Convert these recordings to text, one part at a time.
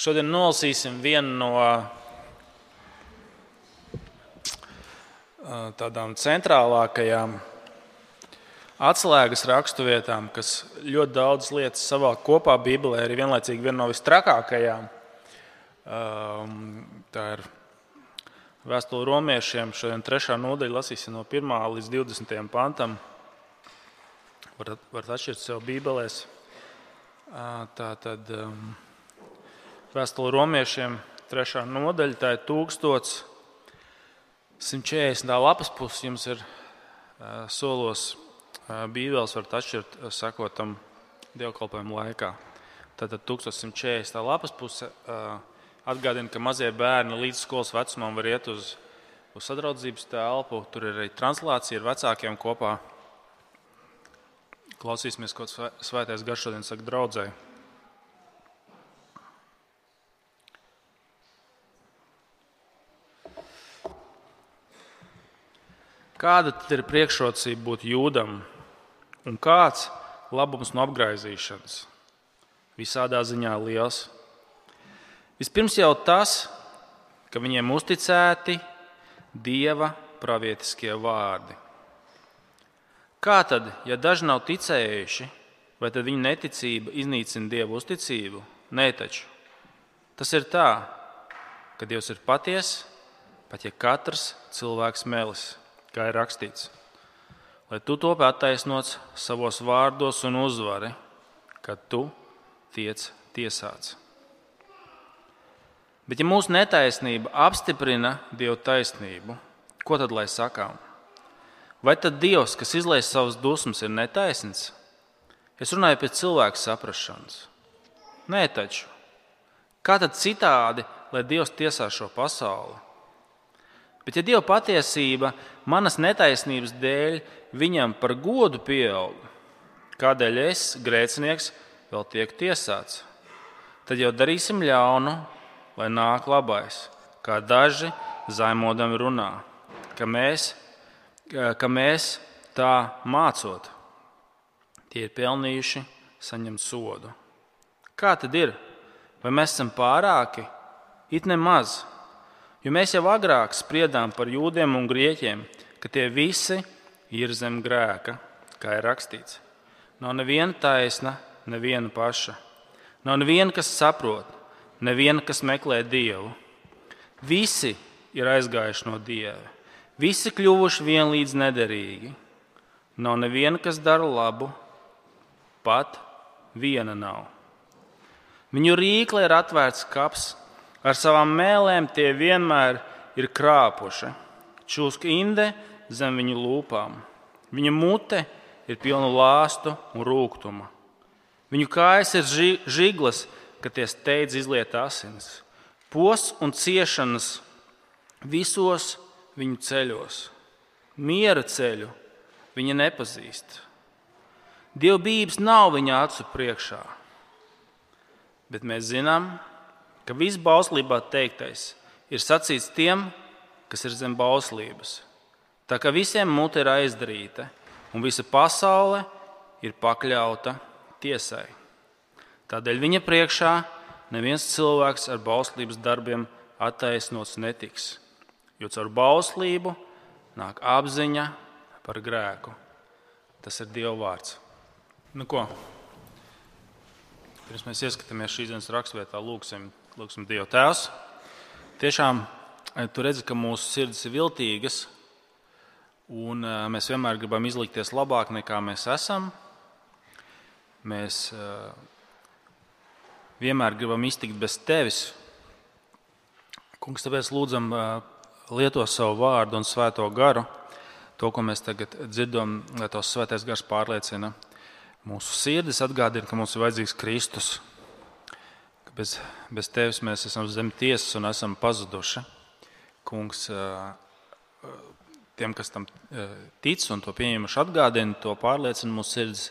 Šodien nolasīsim vienu no tādām centrālākajām atslēgas raksturvietām, kas ļoti daudz lietas savā kopā Bībelē ir vienlaicīgi viena no vistrakākajām. Tā ir vēstule romiešiem. Šodien trešā nodaļa lasīsim no 1 līdz 20 pantam. Varat, varat atšķirt sev Bībelēs. Tā tad vēstule romiešiem, trešā nodaļa, tā ir 1140. lapas puses. Jums ir solos Bībeles varat atšķirt sekotam dievkalpojumu laikā. Tātad 1140. lapas puse atgādina, ka mazie bērni līdz skolas vecumam var iet uz, uz sadraudzības telpu. Tur ir arī translācija ar vecākiem kopā. Klausīsimies, ko svētais garš šodien saka draudzēji. Kāda tad ir priekšrocība būt jūdam un kāds labums no apgaizīšanas? Visādā ziņā liels. Vispirms jau tas, ka viņiem uzticēti dieva pravietiskie vārdi. Kā tad, ja daži nav ticējuši, vai tad viņu neticība iznīcina dievu uzticību? Nē, taču tas ir tā, ka Dievs ir patiesa, pat ja katrs cilvēks melis kā ir rakstīts. Lai tu to attaisnots savos vārdos un uzvari, kad tu tiec tiesāts. Bet, ja mūsu netaisnība apstiprina Dieva taisnību, ko tad lai sakām? Vai tad Dievs, kas izlaiž savas dusmas, ir netaisns? Es runāju pēc cilvēka saprāšanas. Nē, taču. Kā tad citādi, lai Dievs tiesā šo pasauli? Bet, ja Dieva patiesība manas netaisnības dēļ viņam par godu pieaug, kādēļ es, grēcinieks, vēl tiek tiesāts, tad jau darīsim ļaunu, lai nāk labais, kā daži zaimodami runā, ka mēs, ka mēs tā mācot, tie ir pelnījuši saņemt sodu. Kā tad ir? Vai mēs esam pārāki? It nemaz. Jo mēs jau agrāk spriedām par jūdiem un grieķiem, ka tie visi ir zem grēka, kā ir rakstīts. Nav neviena taisna, neviena paša. Nav neviena, kas saprot, neviena, kas meklē dievu. Visi ir aizgājuši no dieva. Visi kļuvuši vienlīdz nederīgi. Nav neviena, kas dara labu, pat viena nav. Viņu rīkle ir atvērts kaps, Ar savām mēlēm tie vienmēr ir krāpuši. Čūska inde zem viņu lūpām. Viņa mute ir pilna lāstu un rūkuma. Viņu kājas ir žiglas, ka tie steidz izliet asins. Pos un ciešanas visos viņu ceļos. Miera ceļu viņa nepazīst. Dievbijības nav viņa acu priekšā. Bet mēs zinām, ka viss bauslībā teiktais ir sacīts tiem, kas ir zem bauslības. Tā kā visiem mute ir aizdarīta un visa pasaule ir pakļauta tiesai. Tādēļ viņa priekšā neviens cilvēks ar bauslības darbiem attaisnots netiks, jo caur bauslību nāk apziņa par grēku. Tas ir Dieva vārds. Nu, ko? Pirms mēs ieskatāmies šīs dienas raksturvietā, lūgsim Lūksim, Dieva Tēvs. Tiešām eh, tu redzi, ka mūsu sirds ir viltīgas, un eh, mēs vienmēr gribam izlikties labāk nekā mēs esam. Mēs eh, vienmēr gribam iztikt bez tevis. Kungs, tāpēc lūdzam, lieto savu vārdu un svēto garu. To, ko mēs tagad dzirdam, lai tos svētais gars pārliecina mūsu sirdis, atgādina, ka mums ir vajadzīgs Kristus Bez, bez tevis mēs esam zem tiesas un esam pazuduši. Kungs, tiem, kas tam tic un to pieņemuši, atgādina, to pārliecina mūsu sirds,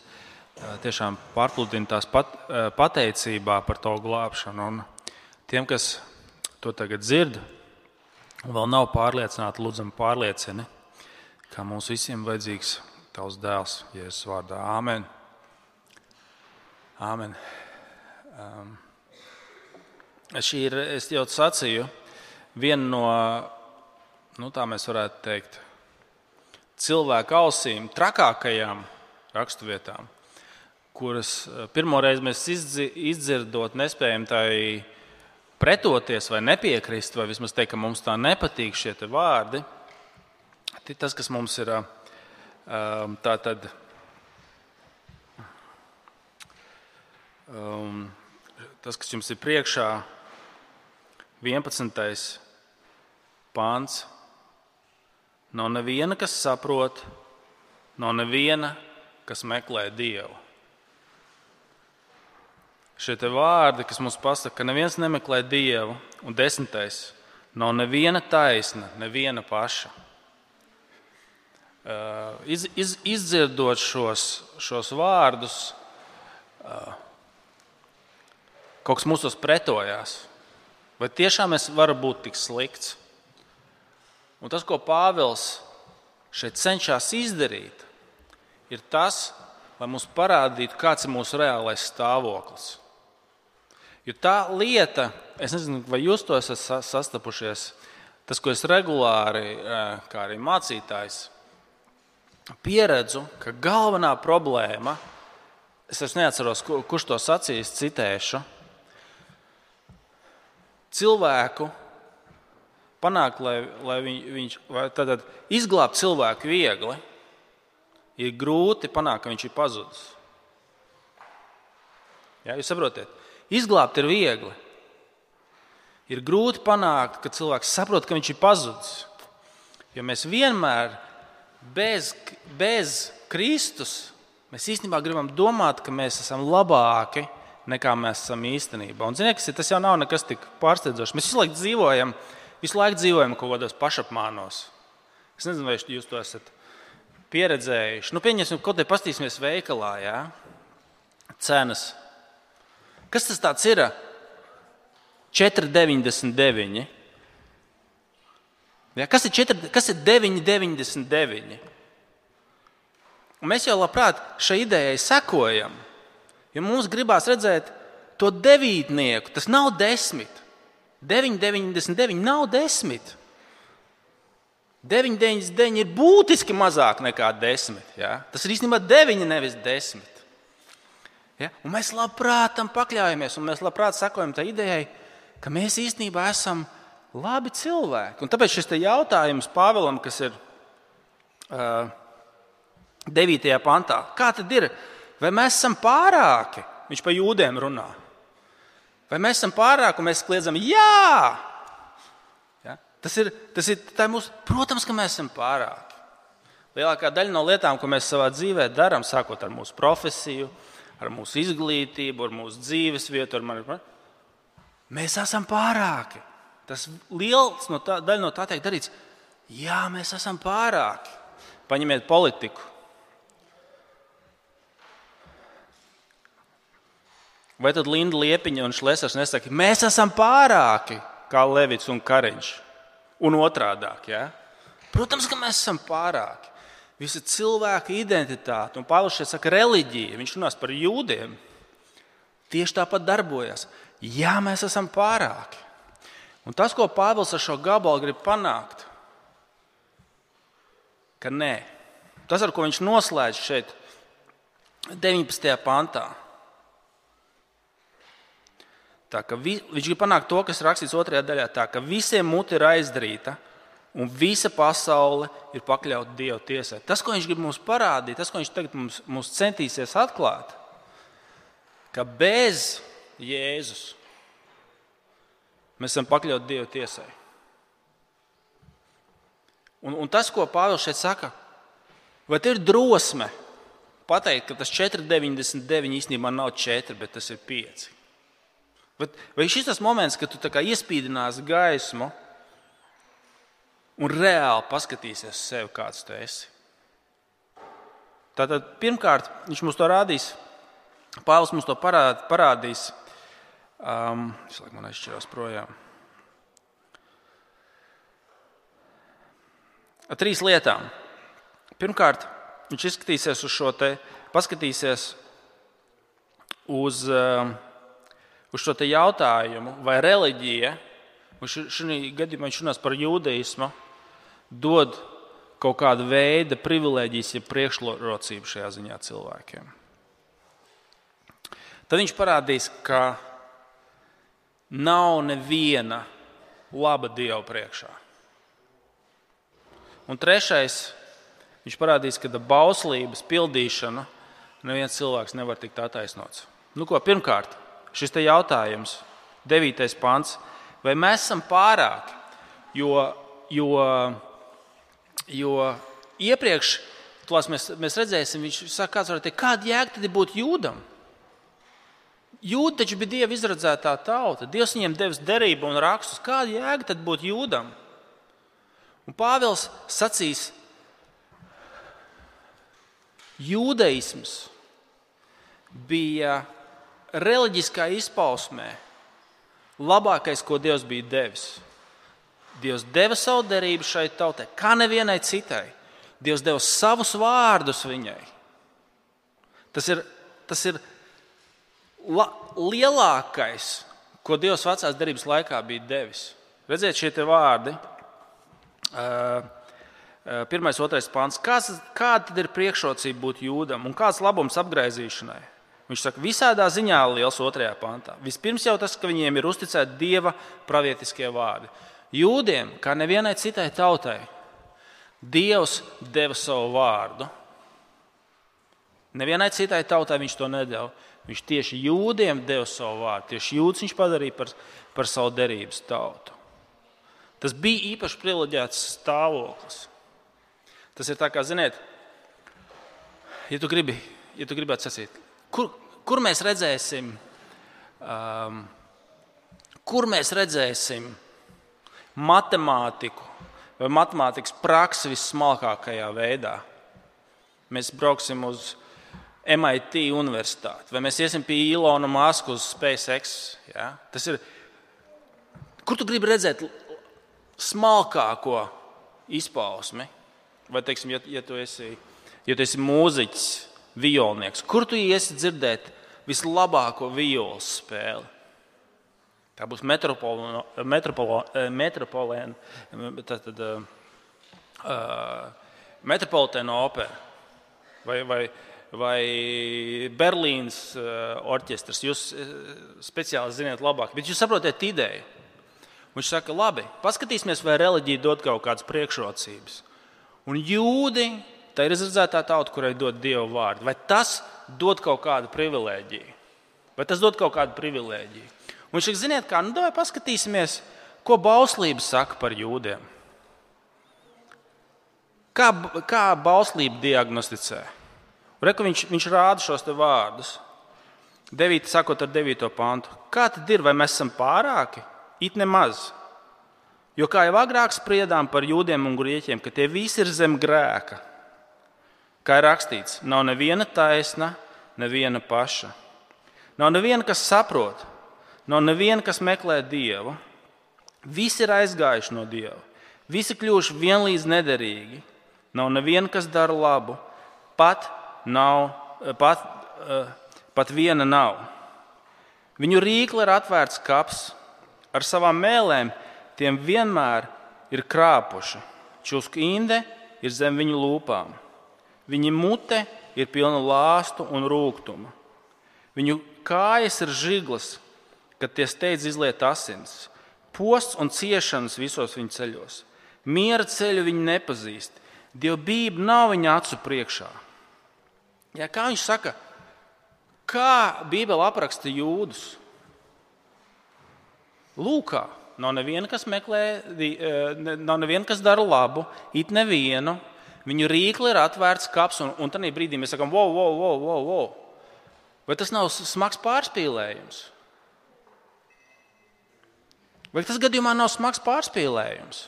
tiešām pārpludina tās pat, pateicībā par to glābšanu. Un tiem, kas to tagad dzird un vēl nav pārliecināti, lūdzam, pārliecini, ka mums visiem vajadzīgs tavs dēls, Jēzus vārdā. Āmen! Āmen. Um, šī ir, es jau sacīju, viena no, nu, tā mēs varētu teikt, cilvēka ausīm trakākajām raksturvietām, kuras eh, pirmoreiz mēs izdzirdot, nespējam tai pretoties vai nepiekrist, vai vismaz teikt, ka mums tā nepatīk šie vārdi. Tas, kas mums ir um, tā tad. Um, tas, kas jums ir priekšā, 11. pāns. Nav neviena, kas saprot, nav neviena, kas meklē Dievu. Šie vārdi, kas mums pasaka, ka neviens nemeklē Dievu, un desmitais nav neviena taisna, neviena paša. Uh, iz, iz, izdzirdot šos, šos vārdus, uh, kaut kas mūsos pretojās. Vai tiešām es varu būt tik slikts? Un tas, ko Pāvils šeit cenšas izdarīt, ir tas, lai mums parādītu, kāds ir mūsu reālais stāvoklis. Jo tā lieta, es nezinu, vai jūs to esat sastapušies, tas, ko es regulāri, kā arī mācītājs, pieredzu, ka galvenā problēma, es neatceros, kurš to sacīs, citēšu cilvēku panākt, lai, lai viņ, viņš tātad, izglābt cilvēku viegli, ir grūti panākt, ka viņš ir pazudis. Ja, jūs saprotat? Izglābt ir viegli. Ir grūti panākt, ka cilvēks saprot, ka viņš ir pazudis. Jo mēs vienmēr bez, bez Kristus mēs īstenībā gribam domāt, ka mēs esam labāki nekā mēs esam īstenībā. Un, ziniet, tas jau nav nekas tik pārsteidzošs. Mēs visu laiku dzīvojam, visu laiku dzīvojam kaut kādos pašapmānos. Es nezinu, vai jūs to esat pieredzējuši. Nu, pieņemsim, kaut kādā pastīsimies veikalā, jā? cenas. Kas tas ir? 4,99. Ja, kas ir, 4, kas ir 9,99? Un mēs jau labprāt šai idejai sekojam. Ja mums gribās redzēt to devītnieku, tas nav desmit. 9,99 nav desmit. 9,99 ir būtiski mazāk nekā 10. Ja? Tas ir īstenībā 9, nevis 10. Ja? Un mēs labprāt tam pakļaujamies, un mēs labprāt sakojam tai idejai, ka mēs īstenībā esam labi cilvēki. Un tāpēc šis jautājums Pāvēlam, kas ir uh, 9. pantā, kā tad ir? Vai mēs esam pārāki? Viņš pa jūdiem runā. Vai mēs esam pārāki un mēs kliedzam, jā! Ja? Tas ir, tas ir mūsu, protams, ka mēs esam pārāki. Lielākā daļa no lietām, ko mēs savā dzīvē darām, sākot ar mūsu profesiju, ar mūsu izglītību, ar mūsu dzīves vietu, mani, mēs esam pārāki. Tas liels no tā, daļa no tā tiek darīts. Jā, mēs esam pārāki. Paņemiet politiku. Vai tad Linda Liepiņa un Šlesers nesaka, mēs esam pārāki kā Levits un Kariņš? Un otrādāk, ja? Protams, ka mēs esam pārāki. Visa cilvēka identitāte, un Pāvils šeit saka, reliģija, viņš runās par jūdiem, tieši tāpat darbojas. Jā, mēs esam pārāki. Un tas, ko Pāvils ar šo gabalu grib panākt, ka nē, tas, ar ko viņš noslēdz šeit, 19. pantā, Tā, vi, viņš grib panākt to, kas rakstīts otrajā daļā, tā, ka visiem muti ir aizdarīta un visa pasaule ir pakļauta Dieva tiesai. Tas, ko viņš grib mums parādīt, tas, ko viņš tagad mums, mums centīsies atklāt, ka bez Jēzus mēs esam pakļauti Dieva tiesai. Un, un tas, ko Pāvils šeit saka, vai ir drosme pateikt, ka tas 4,99 īstenībā nav 4, bet tas ir 5? Bet vai šis tas moments, kad tu iespīdinās gaismu un reāli paskatīsies uz sevi, kāds tu esi? Tātad, pirmkārt, viņš mums to rādīs. Pāvils mums to parād, parādīs. Um, es laikam man aizšķiros projām. Ar trīs lietām. Pirmkārt, viņš izskatīsies uz šo te, paskatīsies uz. Uh, uz šo jautājumu, vai reliģija, šajā gadījumā viņš runās par jūdaismu, dod kaut kādu veidu privilēģijas, ja priekšrocību šajā ziņā cilvēkiem. Tad viņš parādīs, ka nav neviena laba Dieva priekšā. Un trešais, viņš parādīs, ka bauslības pildīšana neviens cilvēks nevar tikt attaisnots. Nu, ko, pirmkārt, šis jautājums, 9. pants, vai mēs esam pārāki? Jo, jo, jo iepriekš mēs, mēs redzēsim, viņš saka, kāds var teikt, kāda jēga tad būtu jūdam? Jūda taču bija Dieva izradzētā tauta. Dievs viņiem devis derību un rakstus. Kāda jēga tad būtu jūdam? Un Pāvils sacīs, jūdaisms bija reliģiskā izpausmē labākais, ko Dievs bija devis. Dievs deva savu derību šai tautai, kā nevienai citai. Dievs deva savus vārdus viņai. Tas ir, tas ir la, lielākais, ko Dievs vecās derības laikā bija devis. Redziet, šie vārdi. Pirmais, otrais pāns. Kāda tad ir priekšrocība būt jūdam un kāds labums apgaizīšanai? Viņš saka, visādā ziņā liels otrajā pantā. Vispirms jau tas, ka viņiem ir uzticēti dieva pravietiskie vārdi. Jūdiem, kā nevienai citai tautai, Dievs deva savu vārdu. Nevienai citai tautai viņš to nedēļa. Viņš tieši jūdiem deva savu vārdu. Tieši jūdus viņš padarīja par, par savu derības tautu. Tas bija īpaši privileģēts stāvoklis. Tas ir tā kā, ziniet, ja tu, gribi, ja tu gribētu sacīt, kur, kur mēs redzēsim, um, kur mēs redzēsim matemātiku vai matemātikas praksi vissmalkākajā veidā. Mēs brauksim uz MIT universitāti, vai mēs iesim pie Ilona Maska uz SpaceX. Ja? Tas ir, kur tu gribi redzēt smalkāko izpausmi? Vai, teiksim, ja, ja, tu esi, ja tu esi mūziķis, violnieks, kur tu iesi dzirdēt vislabāko violas spēli? Tā būs metropolēna, metropolitēna opera vai, vai, vai Berlīnas uh, orķestris. Jūs uh, speciāli zināt labāk, bet jūs saprotat ideju. Viņš saka, labi, paskatīsimies, vai reliģija dod kaut kādas priekšrocības. Un jūdi, tā ir izredzētā tauta, kurai dod dievu vārdu. Vai tas dod kaut kādu privilēģiju? Vai tas dod kaut kādu privilēģiju? Un viņš saka, ziniet, kā, nu, vai paskatīsimies, ko bauslība saka par jūdiem. Kā, kā bauslība diagnosticē? Reku viņš, viņš rāda šos vārdus. 9. sakot ar 9. pantu. Kā tad ir, vai mēs esam pārāki? It nemaz. Jo kā jau agrāk spriedām par jūdiem un grieķiem, ka tie visi ir zem grēka. Kā ir rakstīts, nav neviena taisna, neviena paša. Nav neviena, kas saprot, nav neviena, kas meklē dievu. Visi ir aizgājuši no dieva, visi kļuvuši vienlīdz nederīgi. Nav neviena, kas dara labu, pat nav, pat, eh, pat viena nav. Viņu rīkli ir atvērts kaps, ar savām mēlēm tiem vienmēr ir krāpuši. Čusku inde ir zem viņu lūpām. Viņa mute ir pilna lāstu un rūkuma. Viņu kājas ir žiglas, kad tie steidz izliet asins. Posts un ciešanas visos viņa ceļos. Miera ceļu viņi nepazīst. Dievbijība nav viņa acu priekšā. Ja, kā viņš saka, kā Bībele apraksta jūdus? Lūkā nav neviena, kas meklē, e, nav neviena, kas dara labu, it nevienu. Viņu rīkli ir atvērts kaps, un, un tajā brīdī mēs sakām, wow, wow, wow, wow, wow. Vai tas nav smags pārspīlējums? Vai tas gadījumā nav smags pārspīlējums?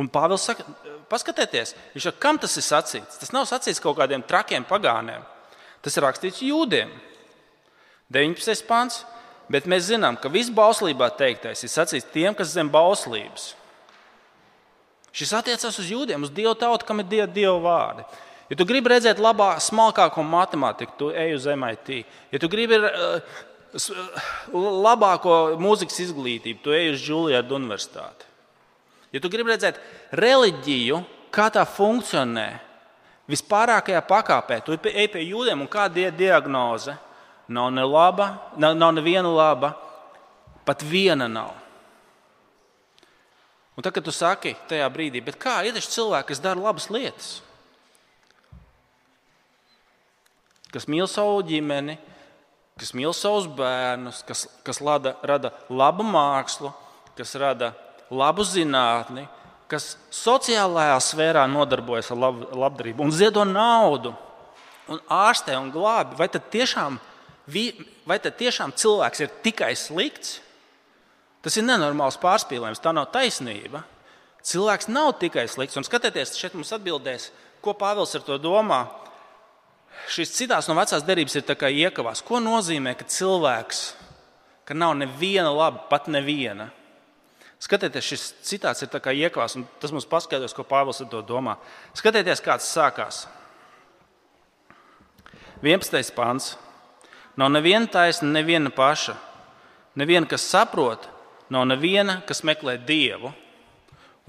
Un Pāvils saka, paskatieties, viņš saka, kam tas ir sacīts? Tas nav sacīts kaut kādiem trakiem pagāniem. Tas ir rakstīts jūdiem. 19. pāns. Bet mēs zinām, ka viss bauslībā teiktais ir sacīts tiem, kas zem bauslības. Šis attiecas uz jūdiem, uz dievu tautu, kam ir dievu, dievu vārdi. Ja tu gribi redzēt labāku, smalkāko matemātiku, tu ej uz MIT. Ja tu gribi uh, labāko mūzikas izglītību, tu ej uz Juliārdu universitāti. Ja tu gribi redzēt reliģiju, kā tā funkcionē, vispārākajā pakāpē, tu ej pie jūdiem un kāda ir diagnoze. Nav ne laba, nav, nav neviena laba, pat viena nav. Un tad, kad tu saki tajā brīdī, kā ir cilvēki, kas dara labas lietas, kas mīl savu ģimeni, kas mīl savus bērnus, kas, kas lada, rada labu mākslu, kas rada labu zinātni, kas sociālajā sfērā nodarbojas ar lab, labdarību un ziedo naudu un ārstē un glābi, vai tad, tiešām, vai tad tiešām cilvēks ir tikai slikts? Tas ir nenormāls pārspīlējums, tā nav taisnība. Cilvēks nav tikai slikts. Un skatieties, šeit mums atbildēs, ko Pāvils ar to domā. Šis citās no vecās derības ir iekavās. Ko nozīmē, ka cilvēks, ka nav neviena laba, pat neviena? Skatieties, šis citāts ir iekavās, un tas mums paskaidros, ko Pāvils ar to domā. Skatieties, kāds sākās. 11. pāns. Nav neviena taisna, neviena paša. Neviena, kas saprot, nav neviena, kas meklē dievu.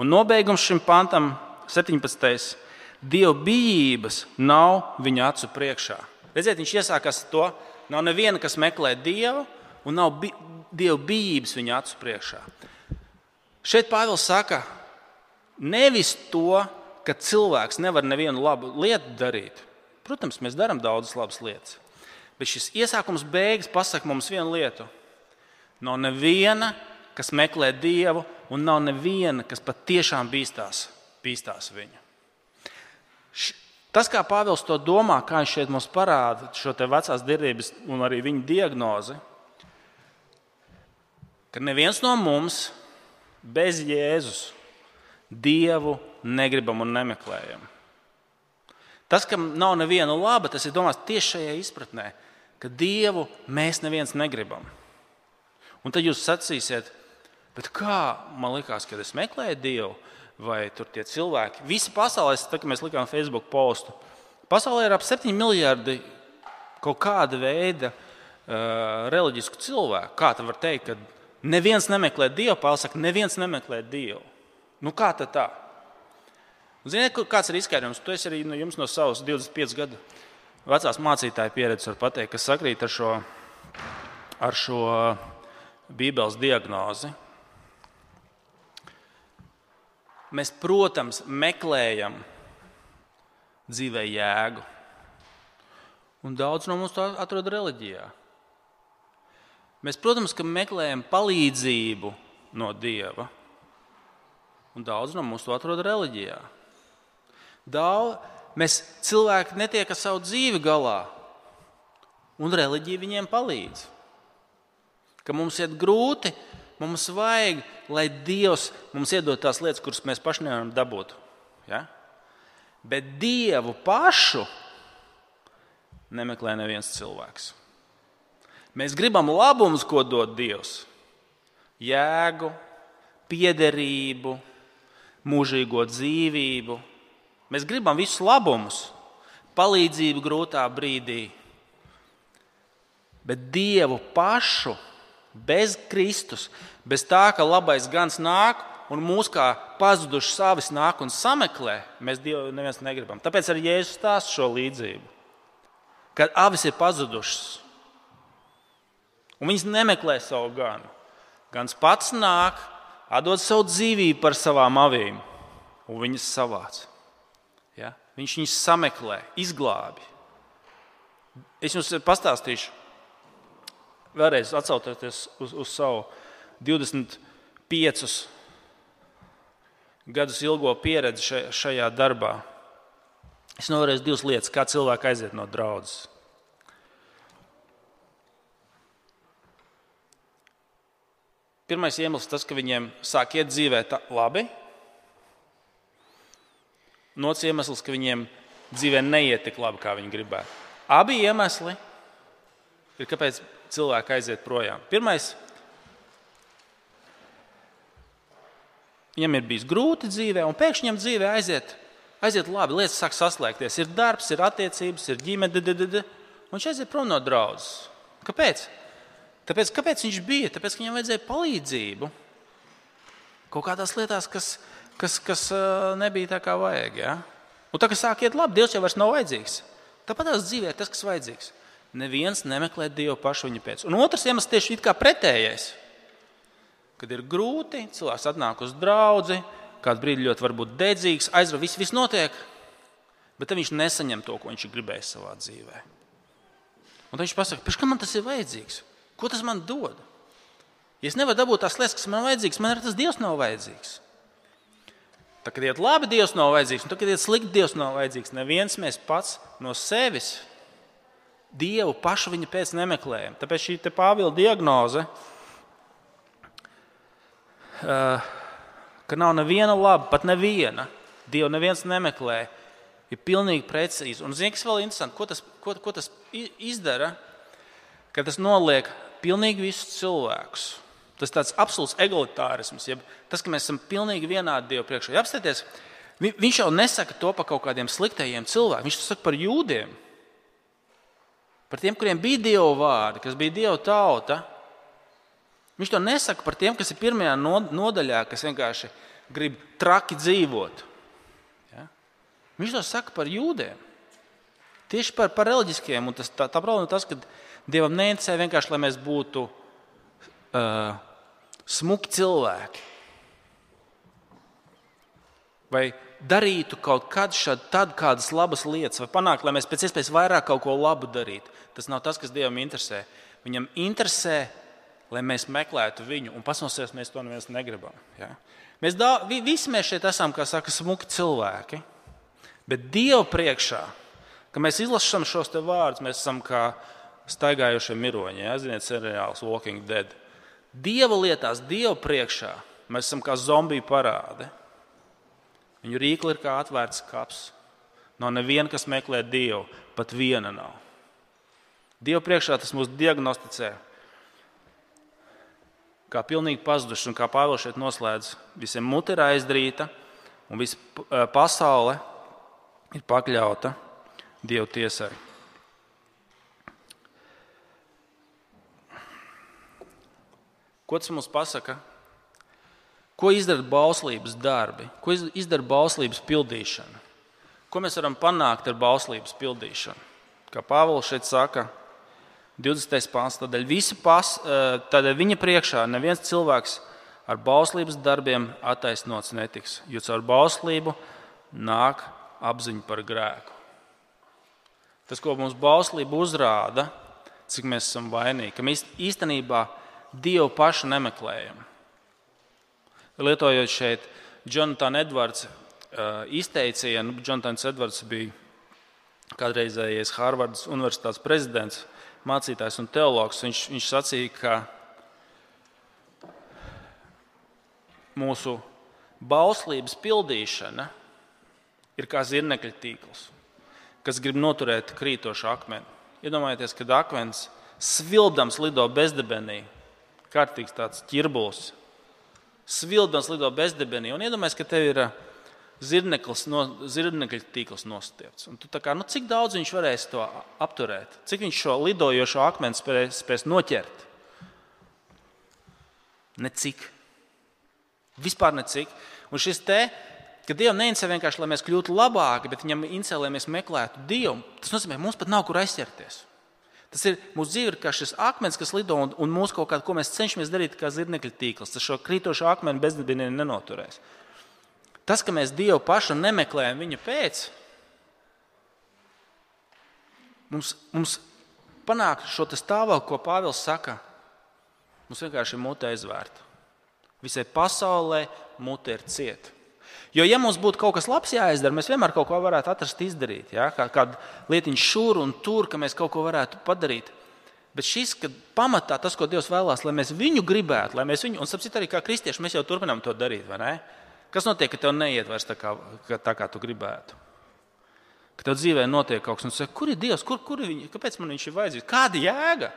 Un nobeigums šim pantam, 17. Dieva bijības nav viņa acu priekšā. Redziet, viņš iesākās to, nav neviena, kas meklē dievu, un nav bi dieva bijības viņa acu priekšā. Šeit Pāvils saka, nevis to, ka cilvēks nevar nevienu labu lietu darīt. Protams, mēs darām daudzas labas lietas. Bet šis iesākums beigas pasaka mums vienu lietu. Nav neviena, kas meklē dievu, un nav neviena, kas patiešām bīstās, bīstās viņu. Tas, kā Pāvils to domā, kā viņš šeit mums parāda šo vecās derības un arī viņa diagnozi, ka neviens no mums bez Jēzus Dievu negribam un nemeklējam. Tas, ka nav neviena laba, tas ir domāts tieši šajā izpratnē, ka Dievu mēs neviens negribam. Un tad jūs sacīsiet, kā man likās, kad es meklēju Dievu, vai tur tie cilvēki. Visi pasaulē, tad, kad mēs likām Facebook postu, pasaulē ir ap 7 miljardi kaut kāda veida uh, reliģisku cilvēku. Kā tā var teikt, ka neviens nemeklē Dievu? Saka, neviens nemeklē Dievu. Nu, kā tad tā? Ziniet, kāds ir izskaidrojums? Tu esi arī nu, no savas 25 gadu vecās mācītāja pieredzes, var pateikt, kas sakrīt ar šo, ar šo Bībeles diagnozi. Mēs, protams, meklējam dzīvē jēgu. Un daudz no mums to atrod reliģijā. Mēs, protams, meklējam palīdzību no Dieva. Un daudz no mums to atrod reliģijā. Daudz, mēs cilvēki netiek ar savu dzīvi galā, un reliģija viņiem palīdz. Ka mums iet grūti, Mums vajag, lai Dievs mums iedod tās lietas, kuras mēs paši nevaram dabūt. Ja? Bet Dievu pašu nemeklē neviens cilvēks. Mēs gribam labumus, ko dod Dievs. Jēgu, piederību, mūžīgo dzīvību. Mēs gribam visus labumus, palīdzību grūtā brīdī. Bet Dievu pašu bez Kristus, bez tā, ka labais gans nāk un mūs kā pazuduši savis nāk un sameklē, mēs Dievu neviens negribam. Tāpēc arī Jēzus stāsta šo līdzību. Kad avis ir pazudušas, un viņas nemeklē savu ganu, gans pats nāk, atdod savu dzīvību par savām avīm, un viņas savāc. Ja? Viņš viņus sameklē, izglābi. Es jums pastāstīšu vēlreiz atcaucoties uz, uz savu 25 gadus ilgo pieredzi šajā darbā. Es novērēju divas lietas, kā cilvēki aiziet no draudzes. Pirmais iemesls tas, ka viņiem sāk iet dzīvē tā, labi. Otrs iemesls, ka viņiem dzīvē neiet tik labi, kā viņi gribētu. Abi iemesli ir, kāpēc cilvēki aiziet projām. Pirmais, viņam ir bijis grūti dzīvē, un pēkšņi viņam dzīvē aiziet, aiziet labi, lietas sāk saslēgties. Ir darbs, ir attiecības, ir ģimene, un viņš aiziet prom no draudzes. Kāpēc? Tāpēc, kāpēc viņš bija? Tāpēc, ka viņam vajadzēja palīdzību kaut kādās lietās, kas, kas, kas nebija tā kā vajag. Ja? Un tā kā sāk iet labi, Dievs jau vairs nav vajadzīgs. Tāpat tās dzīvē ir tas, kas vajadzīgs. Neviens nemeklē Dievu pašu viņa pēc. Un otrs iemesls tieši kā pretējais. Kad ir grūti, cilvēks atnāk uz draugu, kādu brīdi ļoti varbūt dedzīgs, aizrauts, viss, viss notiek, bet tad viņš nesaņem to, ko viņš gribēja savā dzīvē. Un viņš pasakā, kam man tas ir vajadzīgs? Ko tas man dod? Ja es nevaru dabūt tās lietas, kas man vajadzīgas, man arī tas Dievs nav vajadzīgs. Tad, kad iet labi, Dievs nav vajadzīgs, un tad, kad iet slikti, Dievs nav vajadzīgs. Neviens mēs pats no sevis Dievu pašu viņa pēc nemeklējam. Tāpēc šī Pāvila diagnoze, eh, ka nav neviena laba, pat neviena, Dievu neviens nemeklē, ir pilnīgi precīzi. Un zini, kas vēl ir interesanti, ko tas, ko, ko tas izdara, ka tas noliek pilnīgi visus cilvēkus. Tas ir tāds absolūts egalitārisms, jeb tas, ka mēs esam pilnīgi vienādi Dievu priekšā. Apstāties, viņš jau nesaka to par kaut kādiem sliktajiem cilvēkiem, viņš to saka par jūdiem. Par tiem, kuriem bija Dieva vārdi, kas bija Dieva tauta. Viņš to nesaka par tiem, kas ir pirmajā nodaļā, kas vienkārši grib traki dzīvot. Viņš to saka par jūdiem. Tieši par, par reliģiskiem. Tas, tā, tā problēma ir tas, ka Dievam neinteresē vienkārši, lai mēs būtu uh, smuki cilvēki. Vai darītu kaut kad šad, tad kādas labas lietas, vai panākt, lai mēs pēc iespējas vairāk kaut ko labu darītu. Tas nav tas, kas Dievam interesē. Viņam interesē, lai mēs meklētu viņu, un pasmosies mēs to neviens negribam. Ja? Mēs da, visi mēs šeit esam, kā saka, smuki cilvēki. Bet Dieva priekšā, kad mēs izlasām šos vārdus, mēs esam kā staigājušie miroņi. Ja? Ziniet, seriāls Walking Dead. Dieva lietās, Dieva priekšā mēs esam kā zombiju parādi. Viņu rīkli ir kā atvērts kaps. Nav neviena, kas meklē Dievu, pat viena nav. Dieva priekšā tas mūs diagnosticē kā pilnīgi pazuduši, un kā Pāvils šeit noslēdz, visiem muti ir aizdrīta, un visa pasaule ir pakļauta Dieva tiesai. Ko tas mums pasaka? Ko izdara bauslības darbi, ko izdara bauslības pildīšana? Ko mēs varam panākt ar bauslības pildīšanu? Kā Pāvils šeit saka, 20. pāns, tādēļ, pas, tādēļ viņa priekšā neviens cilvēks ar bauslības darbiem attaisnots netiks, jo caur bauslību nāk apziņa par grēku. Tas, ko mums bauslība uzrāda, cik mēs esam vainīgi, ka mēs īstenībā Dievu pašu nemeklējam. Lietojot šeit Jonathan Edvards uh, izteicienu, Jonatans Edvards bija kādreizējais Harvardas Universitātes prezidents, mācītājs un teologs. Viņš, viņš sacīja, ka mūsu bauslības pildīšana ir kā zirnekļa tīkls, kas grib noturēt krītošu akmeni. Iedomājieties, kad akmens svildams lido bezdebenī, kārtīgs tāds ķirbulis. Svildams lido bezdebenī, un iedomājieties, ka tev ir uh, zirneklis, no, zirnekļa tīkls nostiepts. Un tu, kā, nu, cik daudz viņš varēs to apturēt? Cik viņš šo lidojošo akmeni spēs, spēs noķert? Necik. Vispār necik. Un šis te ka Dievam neinteresē vienkārši, lai mēs kļūtu labāki, bet viņam interesē, lai mēs meklētu Dievu. Tas nozīmē, ka mums pat nav kur aizķerties. Tas ir mūsu dzīve, kā šis akmens, kas lido un, un mūsu kaut kādā, ko mēs cenšamies darīt, kā zirnekļa tīkls. Tas šo krītošo akmeni bezdibinī nenoturēs. Tas, ka mēs Dievu pašu nemeklējam viņa pēc, mums, mums panāk šo stāvokli, ko Pāvils saka. Mums vienkārši ir mute aizvērta. Visai pasaulē mute ir cieta. Jo, ja mums būtu kaut kas labs jāizdara, mēs vienmēr kaut ko varētu atrast, izdarīt. Ja? Kā, kādu lietiņu šur un tur, ka mēs kaut ko varētu padarīt. Bet šis, pamatā tas, ko Dievs vēlās, lai mēs viņu gribētu, lai mēs viņu, un sapratu, arī kā kristieši, mēs jau turpinām to darīt. Kas notiek, ka tev neiet vairs tā kā, tā, kā tu gribētu? Ka tev dzīvē notiek kaut kas, un tu saki, kur ir Dievs, kur, kur ir viņš, kāpēc man viņš ir vajadzīgs? Kāda jēga?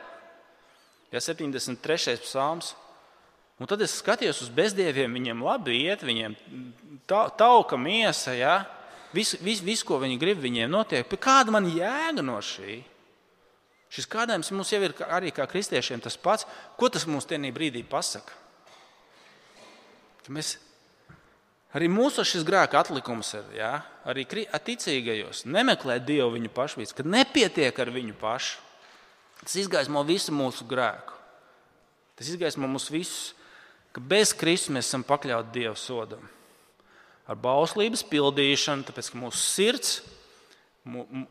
Ja 73. psalms. Un tad es skatījos uz bezdieviem, viņiem labi iet, viņiem tauka miesa, ja? visu, visu, visu, ko viņi grib, viņiem notiek. Kāda man jēga no šī? Šis kādējums mums jau ir arī kā kristiešiem tas pats. Ko tas mums tajā brīdī pasaka? Ka mēs, arī mūsu šis grēka atlikums ir, ja, arī ticīgajos, nemeklē Dievu viņu pašvīds, kad nepietiek ar viņu pašu. Tas izgaismo visu mūsu grēku. Tas izgaismo mūs visus, ka bez Kristus mēs esam pakļauti Dieva sodam. Ar bauslības pildīšanu, tāpēc ka mūsu sirds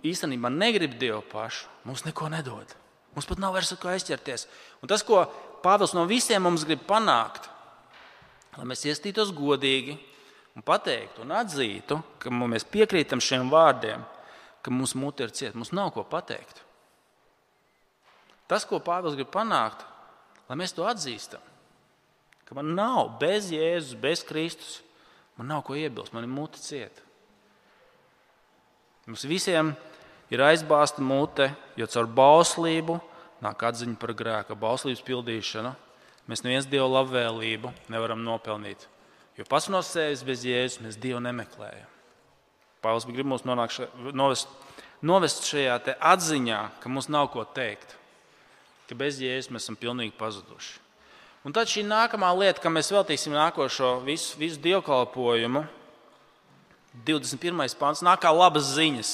īstenībā negrib Dievu pašu, mums neko nedod. Mums pat nav vairs ko aizķerties. Un tas, ko Pāvils no visiem mums grib panākt, lai mēs iestītos godīgi un pateiktu un atzītu, ka mēs piekrītam šiem vārdiem, ka mūsu mute ir cieta, mums nav ko pateikt. Tas, ko Pāvils grib panākt, lai mēs to atzīstam, ka man nav bez Jēzus, bez Kristus, man nav ko iebilst, man ir mute cieta. Mums visiem ir aizbāzta mute, jo caur bauslību nāk atziņa par grēka, bauslības pildīšanu. Mēs neviens Dieva labvēlību nevaram nopelnīt. Jo pats no sevis bez jēzus mēs Dievu nemeklējam. Pāvils grib mums nonākt, novest, novest šajā atziņā, ka mums nav ko teikt, ka bez jēzus mēs esam pilnīgi pazuduši. Un tad šī nākamā lieta, kam mēs veltīsim nākošo visu, visu dievkalpojumu, 21. pāns nāk kā labas ziņas.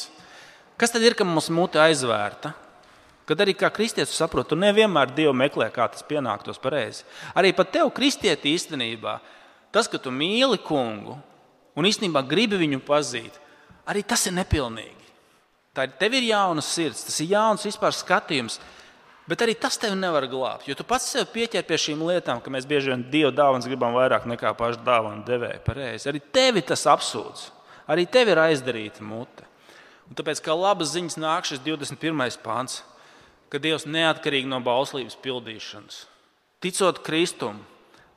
Kas tad ir, ka mums mute aizvērta? Kad arī kā kristietis saprot, tu nevienmēr Dievu meklē, kā tas pienāktos pareizi. Arī pat tev, kristieti, īstenībā, tas, ka tu mīli kungu un īstenībā gribi viņu pazīt, arī tas ir nepilnīgi. Tā ir tev ir jauna sirds, tas ir jauns vispār skatījums. Bet arī tas tevi nevar glābt, jo tu pats sev pieķer pie šīm lietām, ka mēs bieži vien Dieva dāvanas gribam vairāk nekā pašu dāvanu devēju. Pareizi. Arī tevi tas apsūdz. Arī tev ir aizdarīta mute. Un tāpēc, kā labas ziņas nāk šis 21. pāns, ka Dievs neatkarīgi no bauslības pildīšanas, ticot Kristum,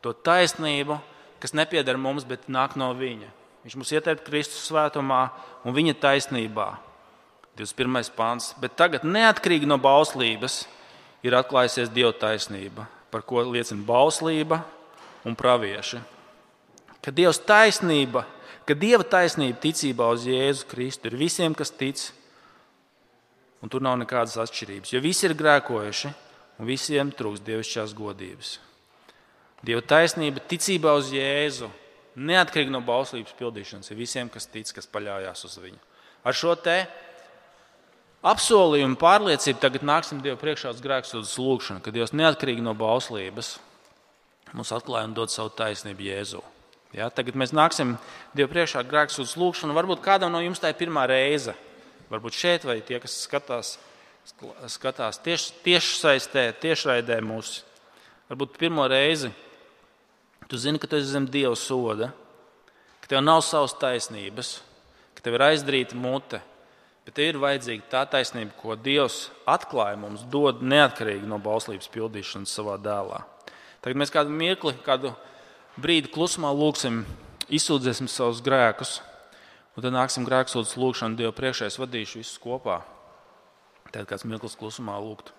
to taisnību, kas nepieder mums, bet nāk no Viņa. Viņš mums ieteica Kristus svētumā un Viņa taisnībā. 21. pāns. Bet tagad, neatkarīgi no bauslības, ir atklājusies Dieva taisnība, par ko liecina bauslība un pravieši. Ka Dieva taisnība ka Dieva taisnība ticībā uz Jēzu Kristu ir visiem, kas tic, un tur nav nekādas atšķirības, jo visi ir grēkojuši un visiem trūks dievišķās godības. Dieva taisnība ticībā uz Jēzu, neatkarīgi no bauslības pildīšanas, ir visiem, kas tic, kas paļaujas uz viņu. Ar šo te apsolījumu pārliecību tagad nāksim Dievu priekšā uz grēksūdzes lūgšanu, kad Dievs neatkarīgi no bauslības mums atklāja un dod savu taisnību Jēzu. Ja, tagad mēs nāksim Dievu priekšā grēksūdzes lūgšanu. Varbūt kādam no jums tā ir pirmā reize. Varbūt šeit vai tie, kas skatās, skatās tieši, tieši saistē, tiešraidē mūsu. Varbūt pirmo reizi tu zini, ka tu esi zem Dieva soda, ka tev nav savas taisnības, ka tev ir aizdarīta mute. Bet ir vajadzīga tā taisnība, ko Dievs atklāja mums, dod neatkarīgi no bauslības pildīšanas savā dēlā. Tagad mēs kādu mirkli, kādu brīdi klusumā lūgsim, izsūdzēsim savus grēkus, un tad nāksim grēksūdzes lūgšanu Dievu priekšā. Es vadīšu visus kopā. Tad kāds mirklis klusumā lūgt.